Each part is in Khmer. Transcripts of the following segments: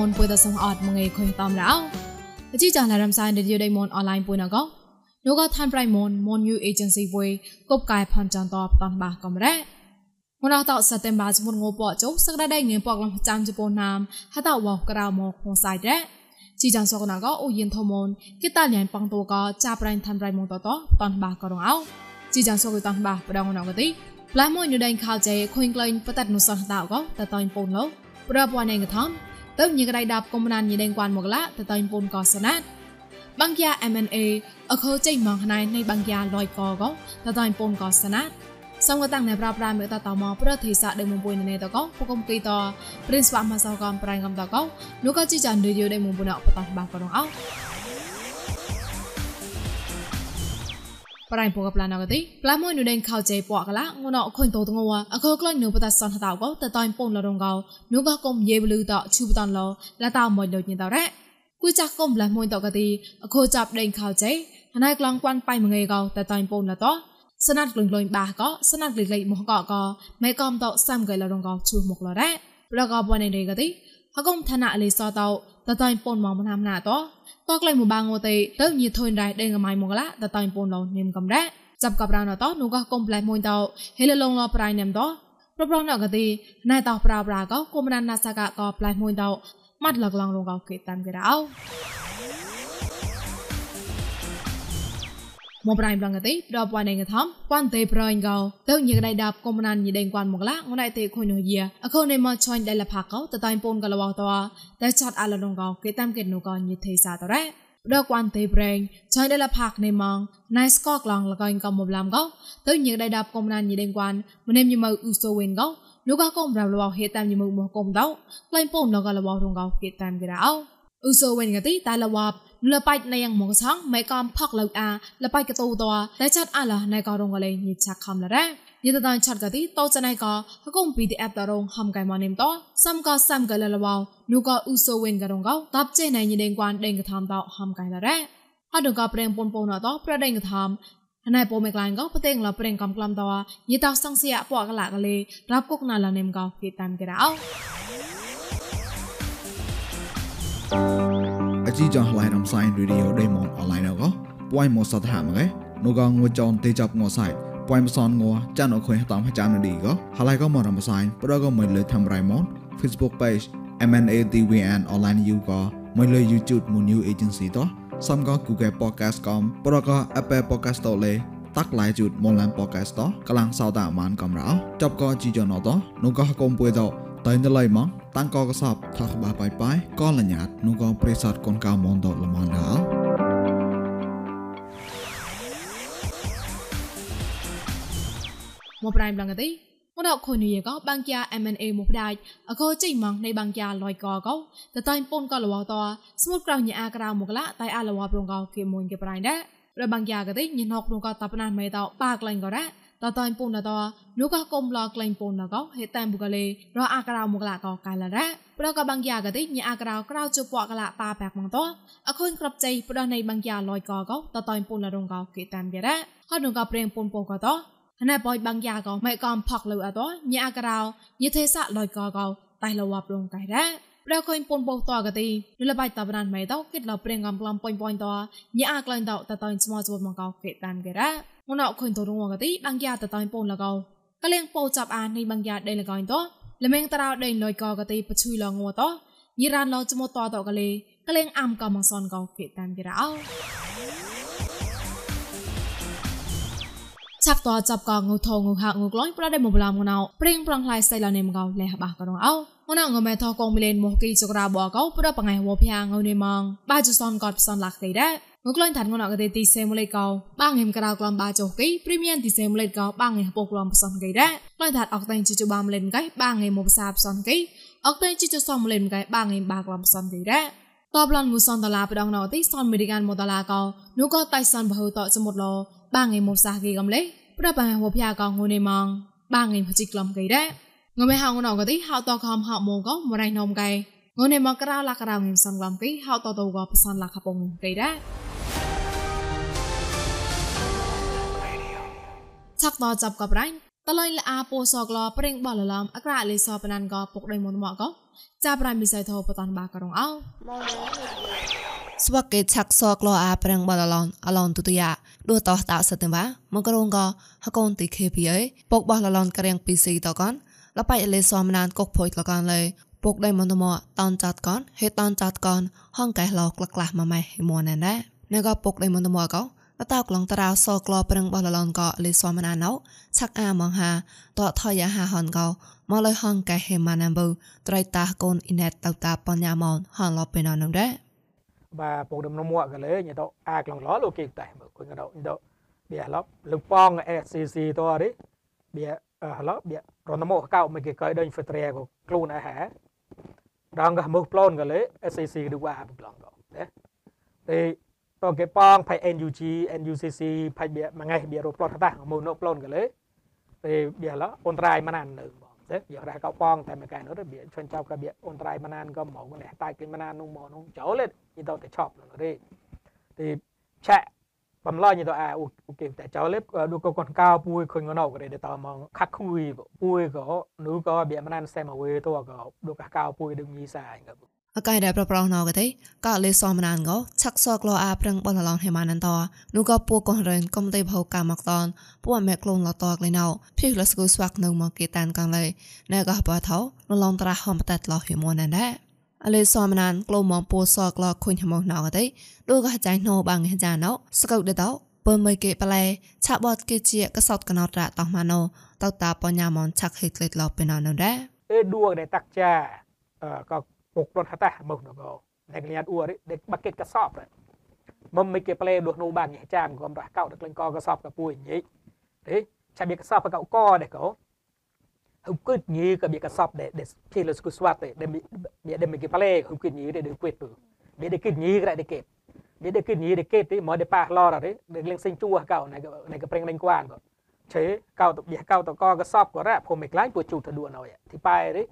មុនពុយតសំអត់មងេខុយតាមរោអជីចាឡារំសាយឌីយដៃមុនអនឡាញពុយណកោនោះក៏ឋានប្រៃមុនមុន U agency ពុយកបកាយផនចាន់តបតាន់បាកំរ៉ាមនតសតែបាសមុនងពចុសក្តាដៃងៀពកលំចាំជប៉ុនណាមហតវក្រៅមកខងសាយរ៉ាជីចាន់សកណាក៏អូយិនធមុនគិតាលៀនប៉ងតូក៏ចាប្រៃឋានប្រៃមុនតតតាន់បាក៏រងអោជីចាន់សកតាន់បាប្រដងណកទីប្លាមួយនៅដៃខោចេខុញក្លែងបតតនុសតោក៏តតៃពូនលោប្រពវ៉ានឯងកថំ ទៅញីកដៃដាប់កុំណានញីដេងគួនមកឡាទៅតៃពូនកសណាតបង្គយា M&A អខោចេញមកណៃនៃបង្គយាលយកកទៅតៃពូនកសណាតសំកតាំងណែប្រាប់ប្រាមេតតមកប្រតិសាដេមុំពុយណេតកោពកុំគីត Prince បាមកសោកំប្រៃកំតកោនោះក៏ជីចានឌីយដេមុំពុណអបតបាក៏រងអោ ប្រៃពកប្លាណកទីប្លាមួយនុដេងខោចេពកកឡាងួនអខុញតោតងវអខក្លាញ់នុបតសនហតោកតតៃពងលរងកោនុកកុំយេបលឺតឈូបតនឡលតោមួយដូចញតរ៉ាគួចាក់កុំប្លាមួយតកទីអខចាប់ដេងខោចេហណៃក្លងគួនបៃមងេកោតតៃពងលតស្នាត់ក្លុញក្លុញបាក៏ស្នាត់ក្លិក្លិមកកក៏មេកំតសាំកៃលរងកោឈូមកលរ៉ាប្រកបបននេះកទី ហកុំឋានៈលីសតោតតៃពងមកមណាមណាតតក្លែងមួយបាងងទៅទៅញីធុញរ៉ៃដេងកម៉ៃមកឡាតតៃពងឡោនិមកំរ៉ាចាប់កបរណតនូកកុំផ្លែមួយតហេលលងលប្រៃណាំតប្រប្រណកទីណៃតប្រប្រាកគុំណានណាសកកផ្លែមួយតម៉ាត់លកឡងរងកគេតាំគេរោ មកប្រៃប្លងកទីដបវ៉ានឯងថំប៉ាន់ទេប្រៃកោទៅញីកដៃដាប់គុំណានញីដេងគួនមកឡាងណៃទេខុញនោះយាអខូនមកឆាញ់ដៃលផាកោតតៃពូនកលវតតែឆាត់អាឡនងកគេតាំគេនូកញីទេសាតរ៉ាដកវ៉ាន់ទេប្រេងចៃដេឡាផាក់នៃម៉ងណៃស្កកឡងលកៃកំមឡាំកោទៅញឹកដៃដាប់កុំណានញីដេងគួនម្នេមញមើអ៊ូសូវិនកោនូកកុំរ៉ាលវហេតាមញមើមកុំដោក្លែងពងណកលវរងកោគេតាមគេរោ អ៊ូសូវិនកទីតែលវបលបៃណៃយ៉ាងមកឆងមេកំផកលៅអាលបៃកតូតតែចាត់អាឡាណៃករងកលេញិឆាខំលរ៉ាយេតតានឆាត់កទីតោចណៃកហកុំ PDF តរងហំកៃម៉និមតសំកសំកលលវនូកអ៊ូសូវិនករងកតបចេណៃញិដេងគួនដេងកថាមតហំកៃលរ៉ាហដកប្រេងពនពនតប្រដេងកថាមណៃពោមេក្លាញ់កប្រេងលប្រេងកំក្លំតយេតសង្សៀពកលកលេរាប់គុកណាលនិមកគេតាមគេរោ ជីចងឡៃដំសៃរីឌីយោដេមនអនឡាញអកពួយមោសតហាមកេនោះក៏ងួចនទេចាប់ងោសៃពួយមសនងោចានអខុយតាមចាំនឌីក៏ហឡៃក៏មករំសៃប្រក៏មិនលើធ្វើរៃមន Facebook page MNADWN online you ក៏មិនលើ YouTube មួយ new agency តោះសំក៏ Google podcast កំប្រក៏ Apple podcast តលេតាក់ឡៃជូតមនឡាន podcast តោះកំឡាំងសោតអាម៉ានកំរោចប់ក៏ជីចនអត់តោះនោះក៏កុំពួយតោះតៃណឡៃមក តាំងក៏កសបថាបាបាយបាយក៏លញ្ញាតនោះក៏ប្រេសតកូនកៅមនតលមនដល់មកប្រៃប្លងទីមកដល់ខុននេះក៏បាំងជា M&A មកដាច់អខោចេញមកនៃបាំងជាលយកក៏តតៃពូនក៏លវតស្មុតក្រៅញ៉ាក្រៅមកឡាតែអាលវប្រងក៏គេមួយគេប្រៃដែររបាំងជាក៏ទីញណកនោះក៏តបណាមេតប៉ាក្លែងក៏រ៉ា តតៃពូនតនោះក៏គុំលក្លែងពូនក៏ហេតាមបុកលេរអាក្រៅមកឡាក៏កែឡារ៉ាប្រក៏បាំងជាក៏ទីញ៉ាក្រៅក្រៅជពកកឡាប៉ាបាក់មកតអខុនក្របចៃប្រដនៃបាំងជាលយកក៏តតៃពូនលរងក៏គេតាមយ៉ារ៉ាហើយនោះក៏ប្រេងពូនពូក៏តហណែបយបាំងយ៉ាក៏មិនកំផកលើអត់ញ៉ាក្រៅញិទេសៈលយកក៏តៃលវ៉ាប្រងកៃរ៉ា ប្រកុញពនបោតកទីនលបៃតបណានម៉ៃតគិតលប្រេងកំប្លំប៉ុញប៉ុញតញ៉ាក្លែងតតតៃស្មោស្វមកកោគេតានកេរ៉ាងណោខុញតរងកទីបាំងយ៉ាតតៃពនលកោកលេងពោចាប់អានៃបាំងយ៉ាដេលកោតលមេងតរោដេលយកកទីបឈុយលងវតញីរ៉ានលចមតតកលេកលេងអាំកំងសនកោគេតានកេរ៉ាឆាប់តចាប់កងូថងូហាងូក្លាញ់ប្រដេមកបឡាមងណៅព្រៀងប្រងខ្លៃសៃឡានេមកោលេះបាក៏រងអោ ងណៅងមេថកងមីលេនមកគីចក្រាបកោប្របងៃវភៀងងនេម៉ងបាជសនកតផ្សនឡាក់ទេដែរងក្លាញ់ថាត់ងណៅកទេទីសេមលេកោបាងហេមក្រៅក្លំបាចុគីព្រីមៀនទីសេមលេកោបាងហេពកក្លំផ្សនគេដែរក្លាញ់ថាត់អកតែងជីជបាមលេនកៃបាងហេមកផ្សាផ្សនគេអកតែងជីជសំលេនកៃបាងហេបាក្លំផ្សនគេដែរតបឡនមូសនតឡាប្រដងណៅទីសនមេរិកានមតឡាកោនូក៏តៃសនបហូតចមុតឡបាងហេមកសាគេកំលេប្របាហវភយាកងងនេម៉ងបាងៃភជីក្លំកៃដែរ ងមេហៅងណកទីហៅតខំហៅមកងមរៃនំកៃងនេមកក្រៅឡាក្រៅងិមសំឡំកៃហៅតតកបសានឡាខពងកៃដែរឆាក់តចាប់កបរៃតឡៃលអាពោសកលប្រេងបលឡំអក្រាលេសបណានកពុកដៃមុនមកកចាប្រៃមិសៃធបតាន់បាករងអោស្វកេឆាក់សក្លោអាប្រាំងបលឡនអឡនទុទយ៉ាដួតោតោសតិបាមកករងកហកូនទី KPA ពុកបោះឡឡនក្រៀង PC តកន លបៃអលេសមណានកុកភុយតកនលេពុកដៃមន្តមតនចាត់កនហេតនចាត់កនហងកែឡក្លក្លាស់ម៉ម៉ៃមួនណែណែណែក៏ពុកដៃមន្តមកោតតោក្លងតារោសក្លោប្រាំងបលឡនកលេសមណាណៅឆាក់អាមងហាតថយយ៉ាហាហនកោមកលើហងកែហេម៉ាណាំប៊ូត្រៃតាកូនអ៊ីណេតតតាបញ្ញាមនហនលបេណនដែរបាទពុកដំណមួកកលេញទៅអាក្លងឡលោកគេតែមើគុញទៅទៅបៀឡប់លឹងប៉ង SCC តរនេះបៀហឡបៀ រនមកកៅមកគេកៃដេញហ្វត្រែក៏ខ្លួនអាហាដងក៏មើប្លូនក៏លេ SCC ឌូវ៉ាបក្លងក៏ណាទេតគេប៉ងផៃ NUG NUCC ផៃបៀមួយថ្ងៃបៀរប្លត់តាមកនៅប្លូនក៏លេទេបៀឡអូនត្រៃម៉ាននៅបងទេយករះកោប៉ងតែមកកែនោះបៀឈុនចៅក៏បៀអូនត្រៃម៉ានក៏មកនេះតែគេម៉ាននោះមកនោះចោលលេយទៅតែឆប់ទេទីឆាក់ បំឡញទៅអាអូខេតែចោលលេឌូកកនកៅពួយខុញងណោក៏ទេតមកខាក់គួយពួយក៏នោះក៏បៀម៉ានសេមអវេទៅក៏ឌូកកៅពួយដឹងញីសាអញ្ចឹងអកៃដែលប្រប្រោណកទេក៏លេសមណានក៏ឆាក់សក្លោអាប្រឹងបលឡងហេម៉ានន្តនោះក៏ពូកោះរិនកំទេភោកាមកតនពូមេក្លូនលតកលេណៅភីលស្គូស្វាក់នៅមកគេតានកាំងលេណែក៏បថោលឡងត្រាហំបតតឡោហេម៉ូនណែ អលេសមណានក្លូមកពូសក្លោខុញហមណៅទេដូចក៏ចៃណូបាំងហេចាណៅស្កោដេតោបើមិនគេប្លែឆាបតគេជាកសតកណតរតោះម៉ាណូតតតាបញ្ញាមនឆាក់ហេក្លេតឡោបេណណដែរអេឌួដែលតាក់ចាក៏ពុកប្រត់ហតាមកនោះក៏ដែលក្លៀតអ៊ូរដែលបាក់កេតកសបមុំមិនគេប្លែដូចនោះបានញ៉ាចាមក៏រះកោតក្លែងកកសបកពួយញីទេឆាបៀកសបកកដែរក៏ ហុគិតញីក៏បៀកសបដែលភីលស្គូស្វាត់ដែលដែលមិនគេប្លែហុគិតញីដែលគិតពើវាដែលគិតញីក៏ដែលគេវាដែលគិតញីដែលគេទីមកដែលប៉ះឡរអីដែលលេងសេងជួកោណៃណៃក៏ប្រេងលេងគួនក៏ឆេកោតបៀកោតកកសបក៏រ៉ាភូមិក្លាញ់ពួជូតទៅដួនអយទីប៉ែរី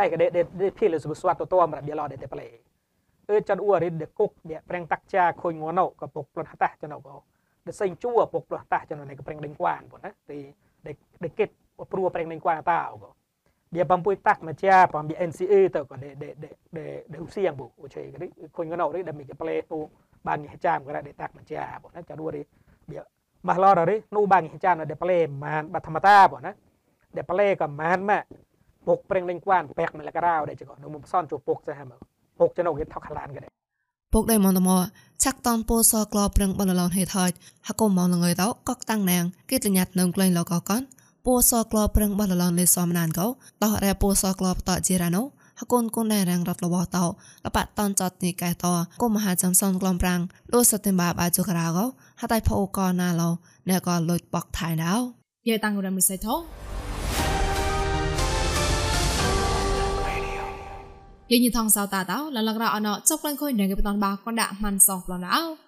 ដៃក៏ដេដេភីលសុស្វាត់ទៅតមរបៀឡដេ តប្លេអឺចាន់អ៊ូរិដេគុកដេប្រេងតាក់ចាខុញងណោក៏ពុកផ្លត់តាចណោក៏ដេសេងជួពុកផ្លត់តាចណោនេះក៏ប្រេងដេងគួនប៉ុណ្ណាទីដេដេគិតព្រោះប្រេងដេងគួនតាក៏បៀបំពុយតាក់មកចាបំបៀ NCA ទៅក៏ដេដេដេដេដេសៀងបុអូឆេក៏ខុញងណោនេះដេមីក៏ប្លេទូបានញ៉ាចាំក៏ដេតាក់មកចាប៉ុណ្ណាចាន់អ៊ូរិបៀម៉ាឡររីនោះបានញ៉ាចាំដេប្លេបានបាត់ធម្មតាប៉ុណ្ណាដេប្លេក៏បានម៉ាពុកប្រេងលេងគួនបែកមកលករៅដែរចកនៅមុំសនជួពុកចេះមកពុកចំណុកគេថកខ្លានក៏ដែរពុកដែរមកតមកឆាក់តនពូសក្លប្រឹងបលឡនហេថយហកុំមកលងើតកកតាំងណាងគេតញាត់នឹងក្លែងលកកន ពូសក្លប្រឹងបលឡនលេសមណានកោតោះរែពូសក្លបតជីរ៉ាណូហកូនគុនដែររាងរត់លបតោលបតនចតនេះកែតកុំមហាចំសនក្លំប្រាំងលោសតិមបាបាជករៅកោហតៃផូកណាឡោណែក៏លុយបកថៃណៅយេតាំងរំមិសៃថោយញថងសោតាតោលលករអណចប់ក្លែងខុយនឹងបតនបាកណ្ដាក់ម៉ាន់សងប្លណៅបើចាញ់ក៏ការេព្រិននឹងគួនងណតព្រិងបោះលលំដេញពួយតោតឡៃដអា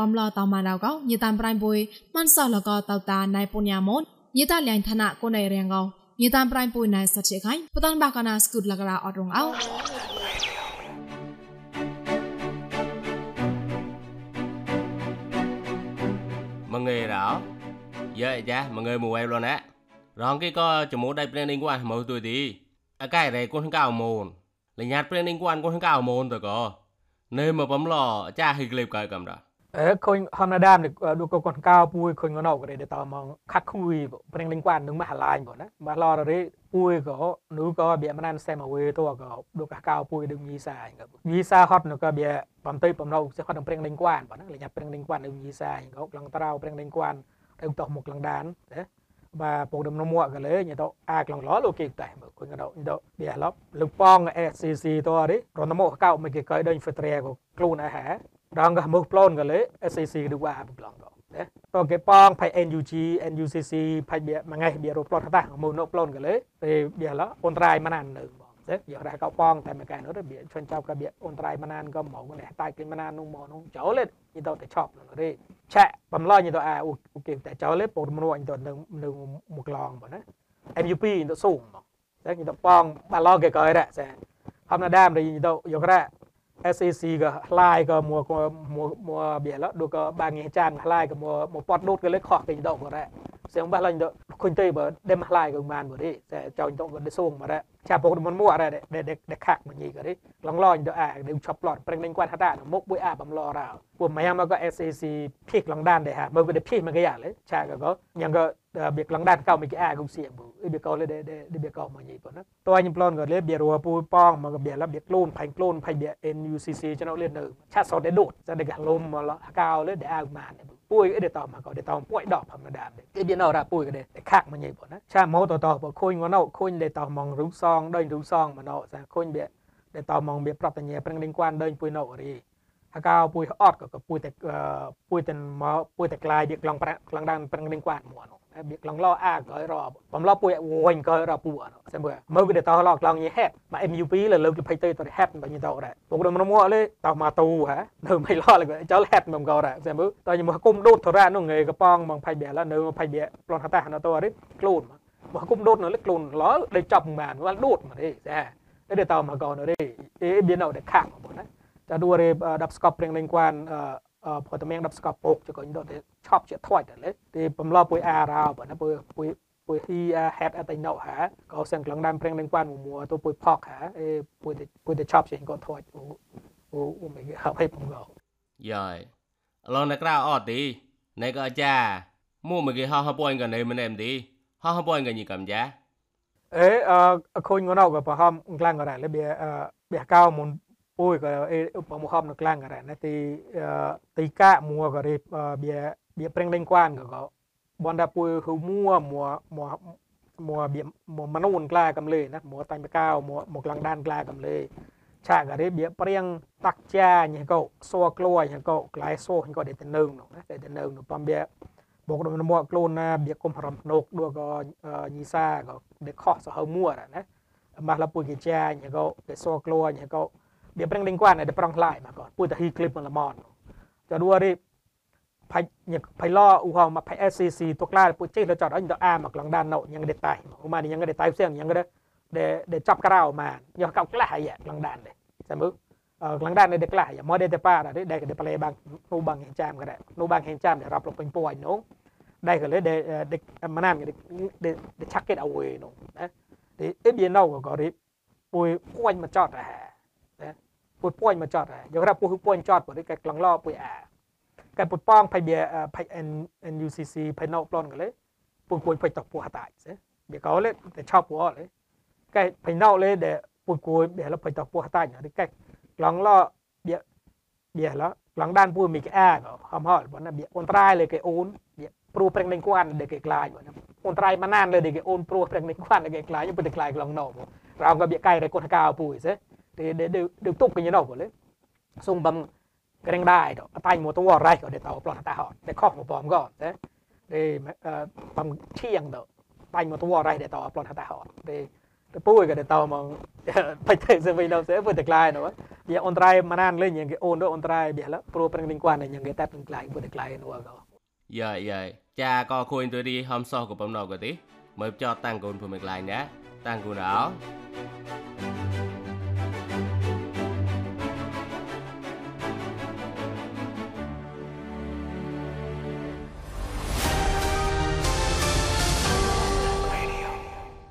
បំឡតម៉ាដៅកោញីតាមប្រៃពួយម៉ាន់សោលកតោតាណៃពុញ្ញាមនញីតាលៀងឋានៈកូនឯរៀងកោញីតាមប្រៃពួយណៃសតជាខៃបតនបាកណាស្គូតលករអត់រងអោមងេរោយើចាមងើមួយវលណារងគេក៏ចមូដៃព្រេងនឹងគួនមក ទួយទីអកែរែគួនកៅមូនលញាតព្រេងនឹងគួនគួនកៅមូនទៅក៏នៅមកបំឡចាហីក្លេបកៅកំដាអើខុញហំណាដាមឌូកកនកៅពួយខុញងណោក៏ទេតមកខាក់គួយព្រេងនឹងគួននឹងមហឡាញបងណាមកឡររេពួយក៏នោះក៏បៀមណានសេមអវេទៅក៏ឌូកកៅពួយនឹងញីសាក៏ញីសាហត់នោះក៏បៀបំទៅបំណៅសេហត់នឹងព្រេងនឹងគួនបងណាលញាតព្រេងនឹងគួននឹងញីសាក៏ក្លងត្រៅព្រេងនឹងគួនទៅតោះមកក្លងដានណាបាទពុកដំណមួកកលេញទៅអាក្លងឡលោកគេតែមើ គុញទៅទៅបៀឡប់លឹងប៉ង SCC ទៅអីរនមកកៅមកគេកៃដេញហ្វត្រែក៏ខ្លួនអាហាដងក៏មើប្លូនកលេ SCC ឌូវ៉ាប្លងក៏ណាទៅគេប៉ងផៃ NUG NUCC ផៃបៀមួយថ្ងៃបៀរប្លូតតាមើនៅប្លូនកលេទេបៀឡអូនត្រៃម៉ាននៅទេយករះកោប៉ងតែមកកែនោះបៀឈុនចៅក៏បៀអូនត្រៃម៉ានក៏មកនេះតែគេម៉ាននោះមកនោះចោលនេះទៅតែឆប់ទេឆាក់បំឡញទៅអាអូគេតែចោលទេពលមនុស្សទៅនៅនៅមកឡងបងណា MUP ទៅស៊ូមក តែគេទៅប៉ងបាឡងគេក៏រ៉ាចាធម្មតាមិនទៅយករ៉ា SCC ក៏ខ្លាយក៏មួមួមួបៀឡដូចក៏បាងចានខ្លាយក៏មួមួប៉តដូតក៏លេខខោះគេទៅក៏រ៉ា Siang bah lain dok kuntai ber dem halai ke man ber di. Saya jauh dok de sung mara. Cha pok mon mu ara de de de khak ma ni ke di. Long loin dok a de chop lot preng ning kwan hata mok bui a bam lo ra. Pu mayam ma ko SAC phik long dan de ha. Mo de phik ma ke ya le. Cha ka ko yang ko បៀកឡងដានកៅមីកអាគុំសៀងប៊ូ អ៊ីបៀកោលេដេដេបៀកោមកញីប៉ុណ្ណាតើញប្លន់ក៏លេបៀរួពូប៉ងមកបៀលបៀក្លូនផៃក្លូនផៃបៀ NUCC ចំណុលេនៅឆាត់សតេដូតចាដេកលុំមកឡកៅលេដេអៅម៉ានពួយអីដេតមកក៏ដេតពួយដកធម្មតាអ៊ីបៀណោរ៉ាពួយក៏ដេខាក់មកញីប៉ុណ្ណាឆាម៉ូតតបខូនងណោខូនដេតមករូសងដេញរូសងមកណោសាខូនបៀដេតមកបៀប្រតញ្ញាប្រឹងដេញគួនដេញពួយណោរីហកៅពួយអត់ក៏ពួយតែពួយតែមកពួយតែក្លាយវាក្លងប្រាក់ក្លងដានប្រឹងដេញគួនមក ឡងឡអាក្រោយរອບបំឡោពួយវិញក្រោយរອບពួសែមើមើគេតោឡងឡងញីហេតមក MUP លើលើកទៅភ័យទៅទៅហេតបាញ់ទៅរ៉ពួករមរមអលេតោមកតូហ่าនៅមិនឡោលើចូលហេតមកក៏រ៉សែមើតោញមកគុំដូតធរៈនោះងេកប៉ងមកភ័យបែរនៅភ័យបែរប្លន់ថាតះនៅទៅរិខ្លួនមកគុំដូតនៅលើខ្លួនឡោដេចប់មិនបានវល់ដូតមកទេចាទៅតោមកក៏នៅទេអេមាននៅតែខាក់បងណាចាដួររេដាប់ស្កប់ព្រៀងលេងគួនអឺ ព្រោះតែមានដប់ស្កប់ពោកចកញដល់តែឆប់ជាថ្ួយតែលេទេបំឡពួយអារោបើណាពួយពួយពួយទីហេតអត់តែណោហាក៏សឹងក្លងដើមព្រៀងនឹងបានមួទៅពួយផកហាអេពួយតែពួយតែឆប់ជាក៏ថ្ួយអូអូមិនហៅឲ្យបំឡយាយអឡងតែក្រៅអត់ទីណែក៏ចាមួមកគេហោះហពួយក៏ណែមិនណែមទីហោះហពួយក៏ញីកំយ៉ាអេអខូនងណោក៏ប្រហមក្លាំងក៏ដែរលេបៀបៀកៅមុន poi ka e pamuham no klang ka na ti ti ka mua ka re bia bia preng leng kwan ka ko bonda pui hu mua mua mua mua bia mua manun kla kam le na mua tang ka mua mua klang dan kla kam le ឆាករីបៀប្រៀងតាក់ជាញកោសួរក្លួយញកោក្លែសួរញកោដេតនៅនោះណាដេតនៅនោះបំបៀបកដំមកខ្លួនណាបៀកុំហរំភ្នុកដួកោញីសាកោដេខោះសហមួរណាម៉ាស់លពុយជាញកោគេសួរក្លួយញកោ dia prang lingkuan ada prang lai mà còn pui ta hi clip mà mòn cho đua đi phải nhật phải lo u hong mà phải SCC tục la pui chết là cho đó những a mà lần đàn nậu những cái tài mà những cái tài xem những cái để để chọc cái rào mà nhờ cọc cái lại vậy lần đàn này xem bước lần đàn này được lại mà đây pa là đấy đây cái để bằng nu bằng hiện cham cái đấy nu bằng hiện cham để รับ lục bình pui nó đây cái lấy để để mà làm để để để chắc cái đầu nó đấy thì ít biến đâu có đi pui quanh mà chọt à ពុយពួយមកចត់ហើយយករាប់ពុយពួយចត់ព្រោះ ปุดป่วยมาจอดเดี๋ยวงรับปุดป่วยจอดปุดได้แก่กลังล่อปุยแอะแกปุดป้องไปเบียอ่าไปเอ็นเอ็นยูซีซีไปนอกปล้นกันเลยปุดป่วยไปตกปัวหาตายเสียเบียเขาเลยแต่ชอบปัวเลยแกไปนอกเลยเดี๋ยวปุดป่วยเบียเราไปตกปัวหาตายเนี่ยได้แก่กลังล่อเบียเบียแล้วหลังด้านปุ๋ยมีแก่หอมหอมวันนั้นเบียอนตรายเลยแกโอนเบียปลูเปล่งในกวนเด็กกลายอยู่นะอนตรายมานานเลยเด็กโอนปลูเปล่งในกวนเด็กกลายยังเป็นเด็กกลายกลองนอกเราก็เบียไก่เลยกดกาวปุ๋ยเสีย ដែលគេអូនព្រោះប្រេងនឹងគួនដែលគេខ្លាចពុយតែខ្លាចក្លងណូរោងក៏បៀកៃរកូនកៅពុយសេ để để được được tục cái như nào vậy sung bầm cái đánh đài đó tay một tua rai để tàu plot ta họ để khóc một bom gọn thế để bầm chiang đó tay một tua rai để tàu plot ta họ để để bùi cái để tàu mà phải thấy sẽ vì đâu sẽ vừa được lại nữa bây on trai mà nan lên những cái ôn đó on trai bây giờ pro prang liên quan này những cái tết lại vừa được lại nữa đó dạ dạ cha có khuyên tôi đi hôm sau của bấm đầu cái tí mới cho tăng cồn của mình lại nhé tăng cồn đó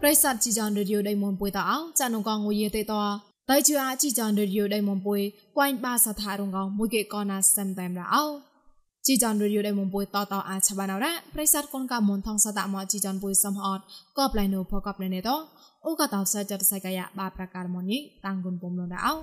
ប្រិស័តជីចនរេឌីយោដៃមុនពុយតអោចានងកងងយេតេតតៃជូអាជីចនរេឌីយោដៃមុនពុយគួយបាសថារងកងមួយកេកណាសំតែមរអោជីចនរេឌីយោដៃមុនពុយតតអាឆបាណរ៉ាប្រិស័តកូនកមុនថងសតមកជីចនពុយសំអត់កបឡៃណូផកបឡៃណេតអូកតោសចតសៃកាយបាប្រការមនីតាំងគុនពុំលនរអោ